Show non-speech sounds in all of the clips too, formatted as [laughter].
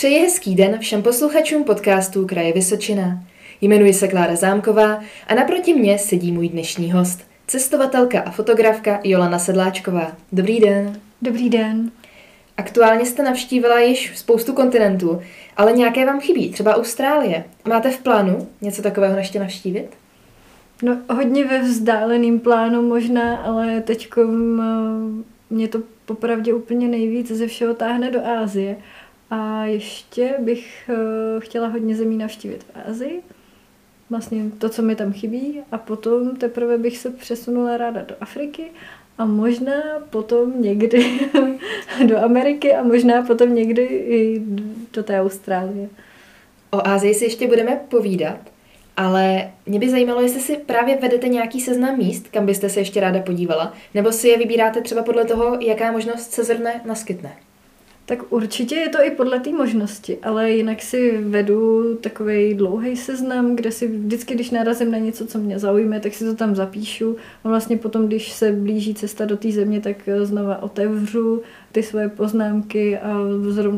Přeji hezký den všem posluchačům podcastu Kraje Vysočina. Jmenuji se Klára Zámková a naproti mně sedí můj dnešní host, cestovatelka a fotografka Jolana Sedláčková. Dobrý den. Dobrý den. Aktuálně jste navštívila již spoustu kontinentů, ale nějaké vám chybí, třeba Austrálie. Máte v plánu něco takového ještě navštívit? No hodně ve vzdáleným plánu možná, ale teď eh, mě to popravdě úplně nejvíc ze všeho táhne do Ázie. A ještě bych eh, chtěla hodně zemí navštívit v Ázii. Vlastně to, co mi tam chybí. A potom teprve bych se přesunula ráda do Afriky a možná potom někdy [laughs] do Ameriky a možná potom někdy i do té Austrálie. O Ázii si ještě budeme povídat, ale mě by zajímalo, jestli si právě vedete nějaký seznam míst, kam byste se ještě ráda podívala, nebo si je vybíráte třeba podle toho, jaká možnost se zrovna naskytne. Tak určitě je to i podle té možnosti, ale jinak si vedu takový dlouhý seznam, kde si vždycky, když narazím na něco, co mě zaujme, tak si to tam zapíšu a vlastně potom, když se blíží cesta do té země, tak znova otevřu ty svoje poznámky a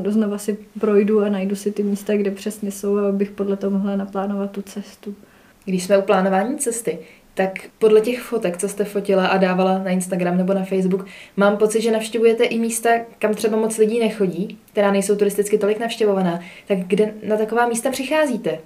znova si projdu a najdu si ty místa, kde přesně jsou, abych podle toho mohla naplánovat tu cestu. Když jsme u plánování cesty, tak podle těch fotek, co jste fotila a dávala na Instagram nebo na Facebook, mám pocit, že navštěvujete i místa, kam třeba moc lidí nechodí, která nejsou turisticky tolik navštěvovaná. Tak kde na taková místa přicházíte?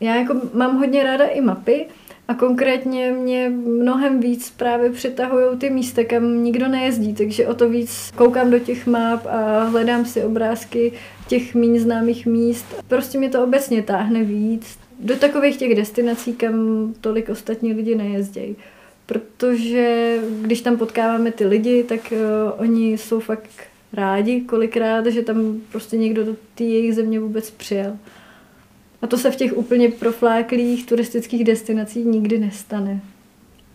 Já jako mám hodně ráda i mapy a konkrétně mě mnohem víc právě přitahují ty místa, kam nikdo nejezdí, takže o to víc koukám do těch map a hledám si obrázky těch méně známých míst. Prostě mě to obecně táhne víc do takových těch destinací, kam tolik ostatní lidi nejezdějí. Protože když tam potkáváme ty lidi, tak uh, oni jsou fakt rádi kolikrát, že tam prostě někdo do té jejich země vůbec přijel. A to se v těch úplně profláklých turistických destinacích nikdy nestane.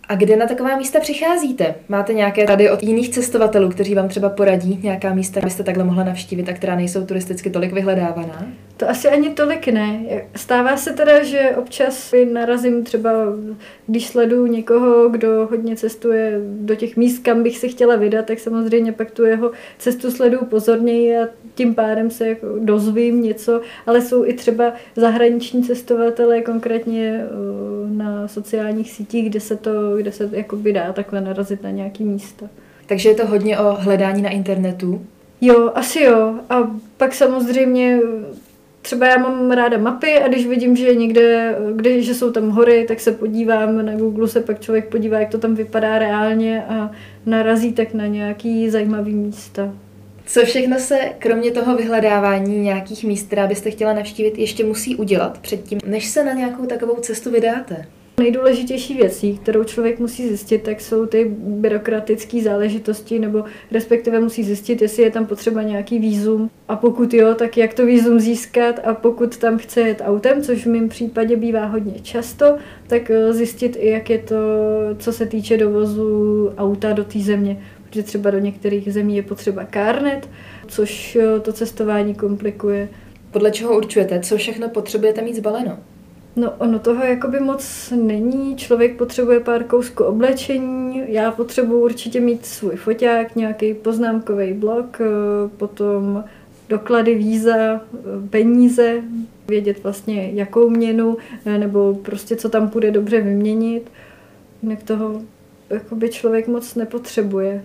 A kde na taková místa přicházíte? Máte nějaké rady od jiných cestovatelů, kteří vám třeba poradí nějaká místa, abyste takhle mohla navštívit a která nejsou turisticky tolik vyhledávaná? To asi ani tolik ne. Stává se teda, že občas narazím třeba, když sleduju někoho, kdo hodně cestuje do těch míst, kam bych si chtěla vydat, tak samozřejmě pak tu jeho cestu sleduju pozorněji a tím pádem se jako dozvím něco, ale jsou i třeba zahraniční cestovatelé, konkrétně na sociálních sítích, kde se to, kde se jakoby dá takhle narazit na nějaký místa. Takže je to hodně o hledání na internetu? Jo, asi jo. A pak samozřejmě třeba já mám ráda mapy a když vidím, že někde, kde, že jsou tam hory, tak se podívám, na Google se pak člověk podívá, jak to tam vypadá reálně a narazí tak na nějaký zajímavý místa. Co všechno se, kromě toho vyhledávání nějakých míst, která byste chtěla navštívit, ještě musí udělat předtím, než se na nějakou takovou cestu vydáte? Nejdůležitější věcí, kterou člověk musí zjistit, tak jsou ty byrokratické záležitosti, nebo respektive musí zjistit, jestli je tam potřeba nějaký výzum. A pokud jo, tak jak to výzum získat a pokud tam chce jet autem, což v mém případě bývá hodně často, tak eh, zjistit i, jak je to, co se týče dovozu auta do té země. Protože třeba do některých zemí je potřeba kárnet, což eh, to cestování komplikuje. Podle čeho určujete, co všechno potřebujete mít zbaleno? No ono toho jakoby moc není. Člověk potřebuje pár kousků oblečení. Já potřebuji určitě mít svůj foťák, nějaký poznámkový blok, eh, potom doklady, víza, eh, peníze, vědět vlastně jakou měnu, eh, nebo prostě co tam půjde dobře vyměnit. Jinak toho jakoby člověk moc nepotřebuje.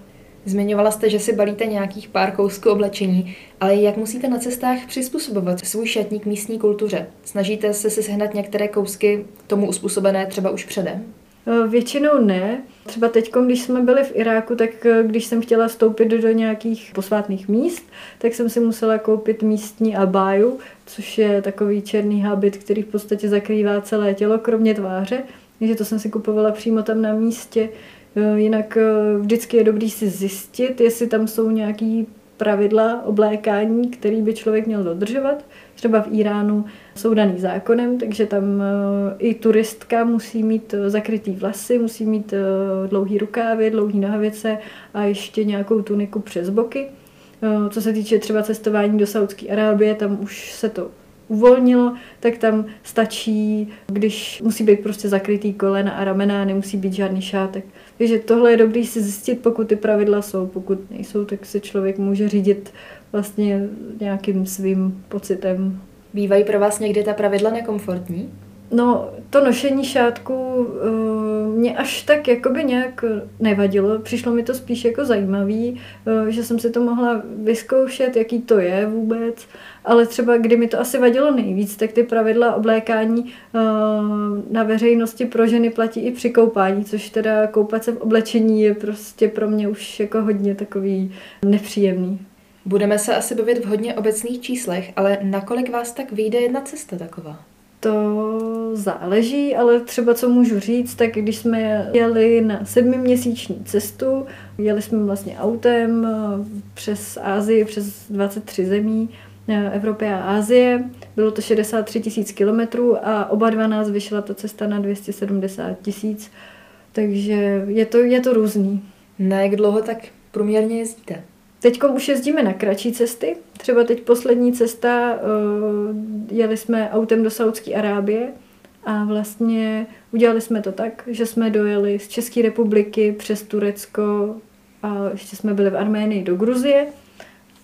Zmiňovala jste, že si balíte nějakých pár kousků oblečení, ale jak musíte na cestách přizpůsobovat svůj šatník místní kultuře? Snažíte se si sehnat některé kousky tomu uspůsobené třeba už předem? E, většinou ne. Třeba teď, když jsme byli v Iráku, tak e, když jsem chtěla vstoupit do nějakých posvátných míst, tak jsem si musela koupit místní abáju, což je takový černý habit, který v podstatě zakrývá celé tělo, kromě tváře. Takže to jsem si kupovala přímo tam na místě. Eh, jinak eh, vždycky je dobrý si zjistit, jestli tam jsou nějaký pravidla oblékání, který by člověk měl dodržovat. Třeba v Iránu jsou daný zákonem, takže tam eh, i turistka musí mít zakrytý vlasy, musí mít dlouhý rukávy, dlouhý nohavice a ještě nějakou tuniku přes boky. Co se týče třeba cestování do Saudské Arábie, tam už se to uvolnilo, tak tam stačí, když musí být prostě zakrytý kolena a ramena, nemusí být žádný šátek. Takže tohle je dobrý si zjistit, pokud ty pravidla jsou. Pokud nejsou, tak se člověk může řídit vlastně nějakým svým pocitem. Bývají pro vás někdy ta pravidla nekomfortní? No, to nošení šátku uh, mě až tak jakoby nějak nevadilo. Přišlo mi to spíš jako zajímavý, uh, že jsem si to mohla vyzkoušet, jaký to je vůbec. Ale třeba, kdy mi to asi vadilo nejvíc, tak ty pravidla oblékání uh, na veřejnosti pro ženy platí i při koupání, což teda koupat se v oblečení je prostě pro mě už jako hodně takový nepříjemný. Budeme se asi bavit v hodně obecných číslech, ale nakolik vás tak vyjde jedna cesta taková? To záleží, ale třeba co můžu říct, tak když jsme jeli na sedmiměsíční cestu, jeli jsme vlastně autem eh, přes Ázii, přes 23 zemí, eh, Evropy a Ázie. Bylo to 63 tisíc kilometrů a oba dva nás vyšla ta cesta na 270 tisíc, takže je to, je to různý. Na jak dlouho tak průměrně jezdíte? Teď už jezdíme na kratší cesty. Třeba teď poslední cesta, eh, jeli jsme autem do Saudské Arábie a vlastně udělali jsme to tak, že jsme dojeli z České republiky přes Turecko a ještě jsme byli v Arménii do Gruzie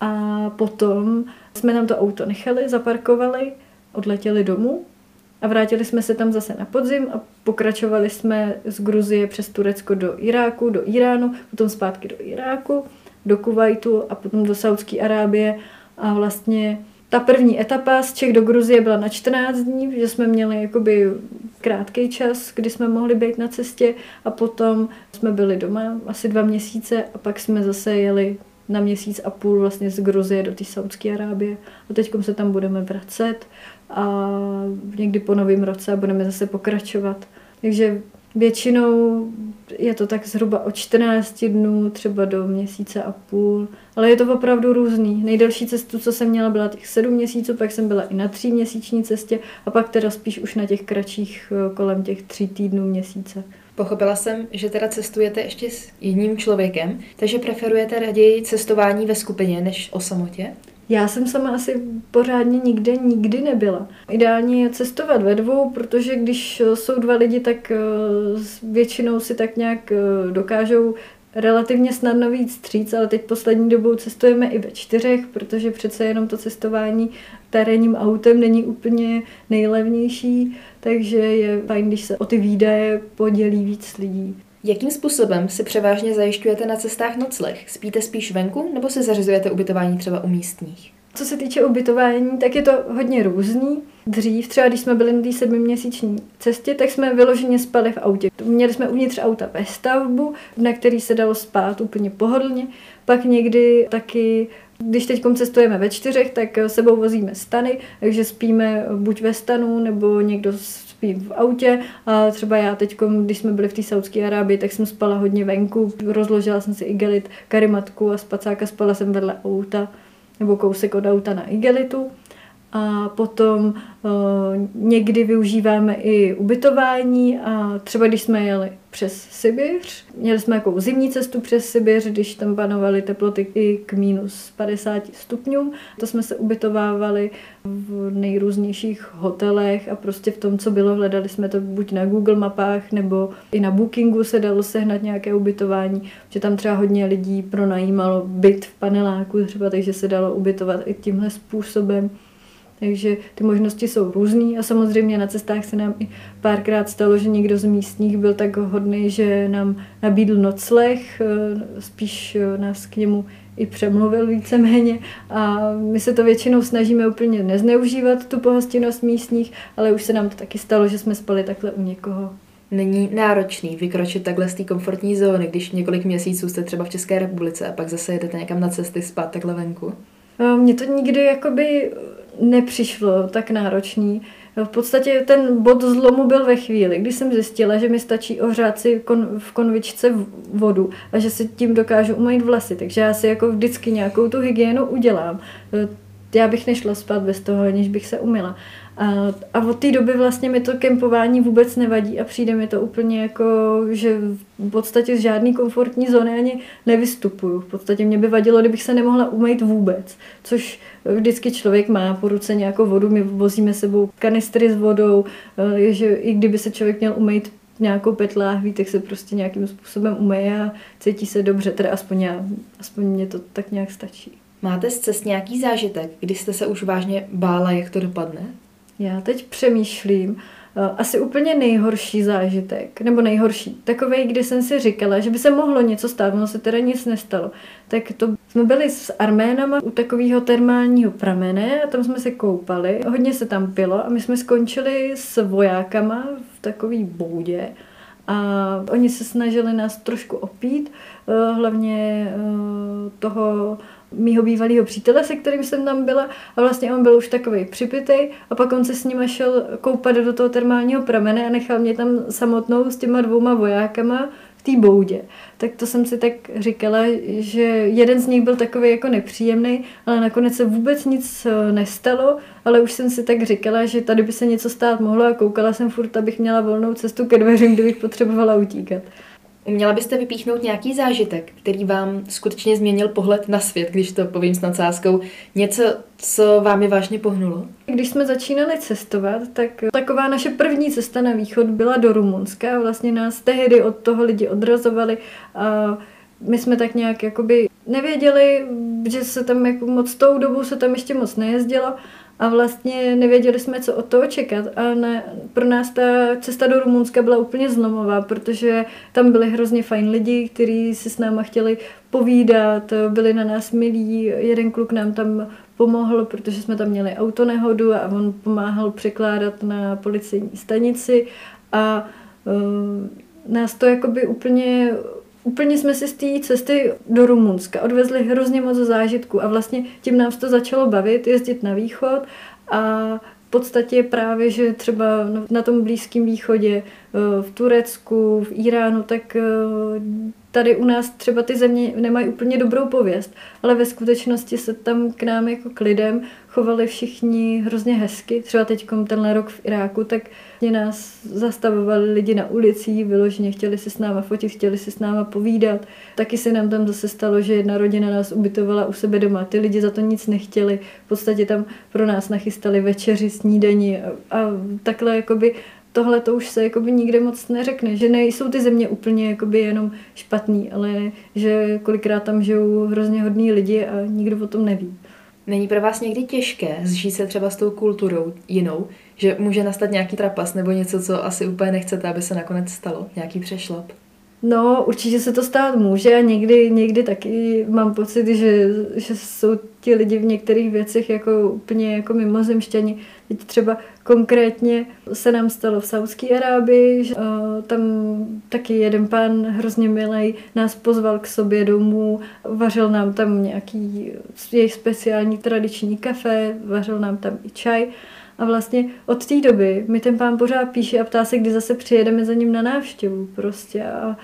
a potom jsme tam to auto nechali, zaparkovali, odletěli domů a vrátili jsme se tam zase na podzim a pokračovali jsme z Gruzie přes Turecko do Iráku, do Iránu, potom zpátky do Iráku do Kuwaitu a potom do Saudské Arábie. A vlastně ta první etapa z Čech do Gruzie byla na 14 dní, že jsme měli jakoby krátký čas, kdy jsme mohli být na cestě. A potom jsme byli doma asi dva měsíce a pak jsme zase jeli na měsíc a půl vlastně z Gruzie do té Saudské Arábie. A teď se tam budeme vracet a někdy po novém roce budeme zase pokračovat. Takže Většinou je to tak zhruba od 14 dnů, třeba do měsíce a půl, ale je to opravdu různý. Nejdelší cestu, co jsem měla, byla těch 7 měsíců, pak jsem byla i na tří měsíční cestě a pak teda spíš už na těch kratších eh, kolem těch tří týdnů měsíce. Pochopila jsem, že teda cestujete ještě s jedním člověkem, takže preferujete raději cestování ve skupině než o samotě? Já jsem sama asi pořádně nikde nikdy nebyla. Ideálně je cestovat ve dvou, protože když jsou dva lidi, tak eh, většinou si tak nějak eh, dokážou relativně snadno víc stříc, ale teď poslední dobou cestujeme i ve čtyřech, protože přece jenom to cestování terénním autem není úplně nejlevnější, takže je fajn, když se o ty výdaje podělí víc lidí. Jakým způsobem si převážně zajišťujete na cestách nocleh? Spíte spíš venku nebo si zařizujete ubytování třeba u místních? Co se týče ubytování, tak je to hodně různý. Dřív, třeba když jsme byli na té sedmiměsíční cestě, tak jsme vyloženě spali v autě. Měli jsme uvnitř auta ve stavbu, na který se dalo spát úplně pohodlně. Pak někdy taky když teď cestujeme ve čtyřech, tak sebou vozíme stany, takže spíme buď ve stanu, nebo někdo spí v autě a třeba já teď, když jsme byli v té Saudské Arábii, tak jsem spala hodně venku, rozložila jsem si igelit, karimatku a spacáka, spala jsem vedle auta nebo kousek od auta na igelitu. A potom uh, někdy využíváme i ubytování a třeba když jsme jeli přes Sibiř, měli jsme jako zimní cestu přes Sibiř, když tam panovaly teploty i k minus 50 stupňům, to jsme se ubytovávali v nejrůznějších hotelech a prostě v tom, co bylo, hledali jsme to buď na Google mapách nebo i na Bookingu se dalo sehnat nějaké ubytování, že tam třeba hodně lidí pronajímalo byt v paneláku třeba, takže se dalo ubytovat i tímhle způsobem. Takže ty možnosti jsou různé a samozřejmě na cestách se nám i párkrát stalo, že někdo z místních byl tak hodný, že nám nabídl nocleh, eh, spíš eh, nás k němu i přemluvil víceméně a my se to většinou snažíme úplně nezneužívat, tu pohostinnost místních, ale už se nám to taky stalo, že jsme spali takhle u někoho. Není náročný vykročit takhle z té komfortní zóny, když několik měsíců jste třeba v České republice a pak zase jedete někam na cesty spát takhle venku? Eh, mně to nikdy jakoby nepřišlo tak náročný. V podstatě ten bod zlomu byl ve chvíli, kdy jsem zjistila, že mi stačí ohřát si kon, v konvičce vodu a že si tím dokážu umýt vlasy. Takže já si jako vždycky nějakou tu hygienu udělám. Já bych nešla spát bez toho, aniž bych se umila. A, a od té doby vlastně mi to kempování vůbec nevadí a přijde mi to úplně jako, že v podstatě z žádný komfortní zóny ani nevystupuju. V podstatě mě by vadilo, kdybych se nemohla umýt vůbec, což vždycky člověk má po ruce nějakou vodu, my vozíme sebou kanistry s vodou, eh, že i kdyby se člověk měl umýt nějakou pet láhví, tak se prostě nějakým způsobem umeje a cítí se dobře, teda aspoň já, aspoň mě to tak nějak stačí. Máte z cest nějaký zážitek, kdy jste se už vážně bála, jak to dopadne? Já teď přemýšlím, eh, asi úplně nejhorší zážitek, nebo nejhorší, takový, kdy jsem si říkala, že by se mohlo něco stát, ono se teda nic nestalo. Tak to jsme byli s Arménama u takového termálního pramene a tam jsme se koupali, hodně se tam pilo a my jsme skončili s vojákama v takový boudě a oni se snažili nás trošku opít, eh, hlavně eh, toho mýho bývalého přítele, se kterým jsem tam byla a vlastně on byl už takový připitej a pak on se s ním šel koupat do toho termálního pramene a nechal mě tam samotnou s těma dvouma vojákama v té boudě. Tak to jsem si tak říkala, že jeden z nich byl takový jako nepříjemný, ale nakonec se vůbec nic eh, nestalo, ale už jsem si tak říkala, že tady by se něco stát mohlo a koukala jsem furt, abych měla volnou cestu ke dveřím, kdybych potřebovala utíkat. Uměla byste vypíchnout nějaký zážitek, který vám skutečně změnil pohled na svět, když to povím s nadsázkou, něco, co vám je vážně pohnulo? Když jsme začínali cestovat, tak taková naše první cesta na východ byla do Rumunska a vlastně nás tehdy od toho lidi odrazovali a my jsme tak nějak jakoby nevěděli, že se tam jako moc tou dobu se tam ještě moc nejezdilo a vlastně nevěděli jsme, co od toho čekat. A ne, pro nás ta cesta do Rumunska byla úplně zlomová, protože tam byli hrozně fajn lidi, kteří si s náma chtěli povídat, byli na nás milí. Jeden kluk nám tam pomohl, protože jsme tam měli autonehodu a on pomáhal překládat na policejní stanici a uh, nás to jakoby úplně Úplně jsme si z té cesty do Rumunska odvezli hrozně moc zážitků a vlastně tím nám to začalo bavit, jezdit na východ a v podstatě právě, že třeba na tom Blízkém východě, eh, v Turecku, v Iránu, tak eh, tady u nás třeba ty země nemají úplně dobrou pověst, ale ve skutečnosti se tam k nám jako k lidem chovali všichni hrozně hezky. Třeba teď tenhle rok v Iráku, tak nás zastavovali lidi na ulici, vyloženě chtěli si s náma fotit, chtěli si s náma povídat. Taky se nám tam zase stalo, že jedna rodina nás ubytovala u sebe doma. Ty lidi za to nic nechtěli. V podstatě tam pro nás nachystali večeři, snídani a, a takhle jakoby tohle to už se jakoby nikde moc neřekne, že nejsou ty země úplně jakoby jenom špatný, ale že kolikrát tam žijou hrozně hodní lidi a nikdo o tom neví. Není pro vás někdy těžké zžít se třeba s tou kulturou jinou, že může nastat nějaký trapas nebo něco, co asi úplně nechcete, aby se nakonec stalo, nějaký přešlap? No, určitě se to stát může a někdy, někdy taky mám pocit, že, že jsou ti lidi v některých věcech jako úplně jako mimozemšťani. Teď třeba konkrétně se nám stalo v Saudské Arábii, že uh, tam taky jeden pán hrozně milej nás pozval k sobě domů, vařil nám tam nějaký jejich speciální tradiční kafe, vařil nám tam i čaj. A vlastně od té doby mi ten pán pořád píše a ptá se, kdy zase přijedeme za ním na návštěvu prostě. A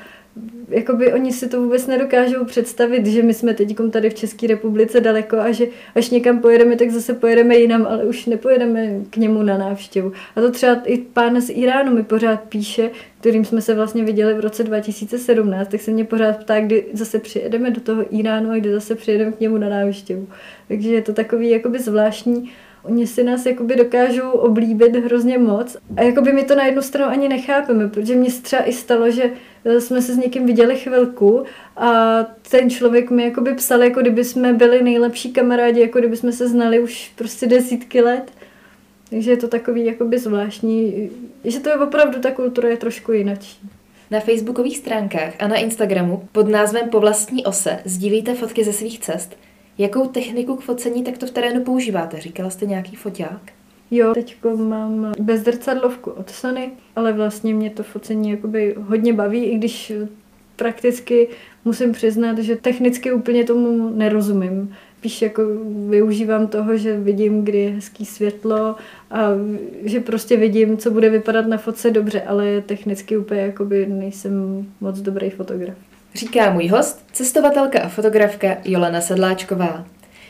jakoby oni si to vůbec nedokážou představit, že my jsme teď tady v České republice daleko a že až někam pojedeme, tak zase pojedeme jinam, ale už nepojedeme k němu na návštěvu. A to třeba i pán z Iránu mi pořád píše, kterým jsme se vlastně viděli v roce 2017, tak se mě pořád ptá, kdy zase přijedeme do toho Iránu a kdy zase přijedeme k němu na návštěvu. Takže je to takový jakoby zvláštní Oni si nás jakoby dokážou oblíbit hrozně moc a jakoby my to na jednu stranu ani nechápeme, protože mě třeba i stalo, že eh, jsme se s někým viděli chvilku a ten člověk mi jakoby psal, jako kdyby jsme byli nejlepší kamarádi, jako kdyby jsme se znali už prostě desítky let. Takže je to takový jakoby zvláštní, že to je opravdu, ta kultura je trošku jinačí. Na facebookových stránkách a na Instagramu pod názvem Po vlastní ose sdílíte fotky ze svých cest – Jakou techniku k focení takto v terénu používáte? Říkala jste nějaký foťák? Jo, teď mám bezdrcadlovku od Sony, ale vlastně mě to focení jakoby hodně baví, i když prakticky musím přiznat, že technicky úplně tomu nerozumím. Spíš jako využívám toho, že vidím, kdy je hezký světlo a že prostě vidím, co bude vypadat na fotce dobře, ale technicky úplně jakoby nejsem moc dobrý fotograf. Říká můj host, cestovatelka a fotografka Jolana Sedláčková.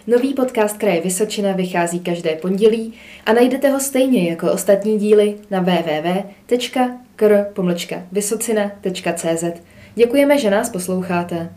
Nový podcast Kraje Vysočina vychází každé pondělí a najdete ho stejně jako ostatní díly na www.kr.vysocina.cz. Děkujeme, že nás posloucháte.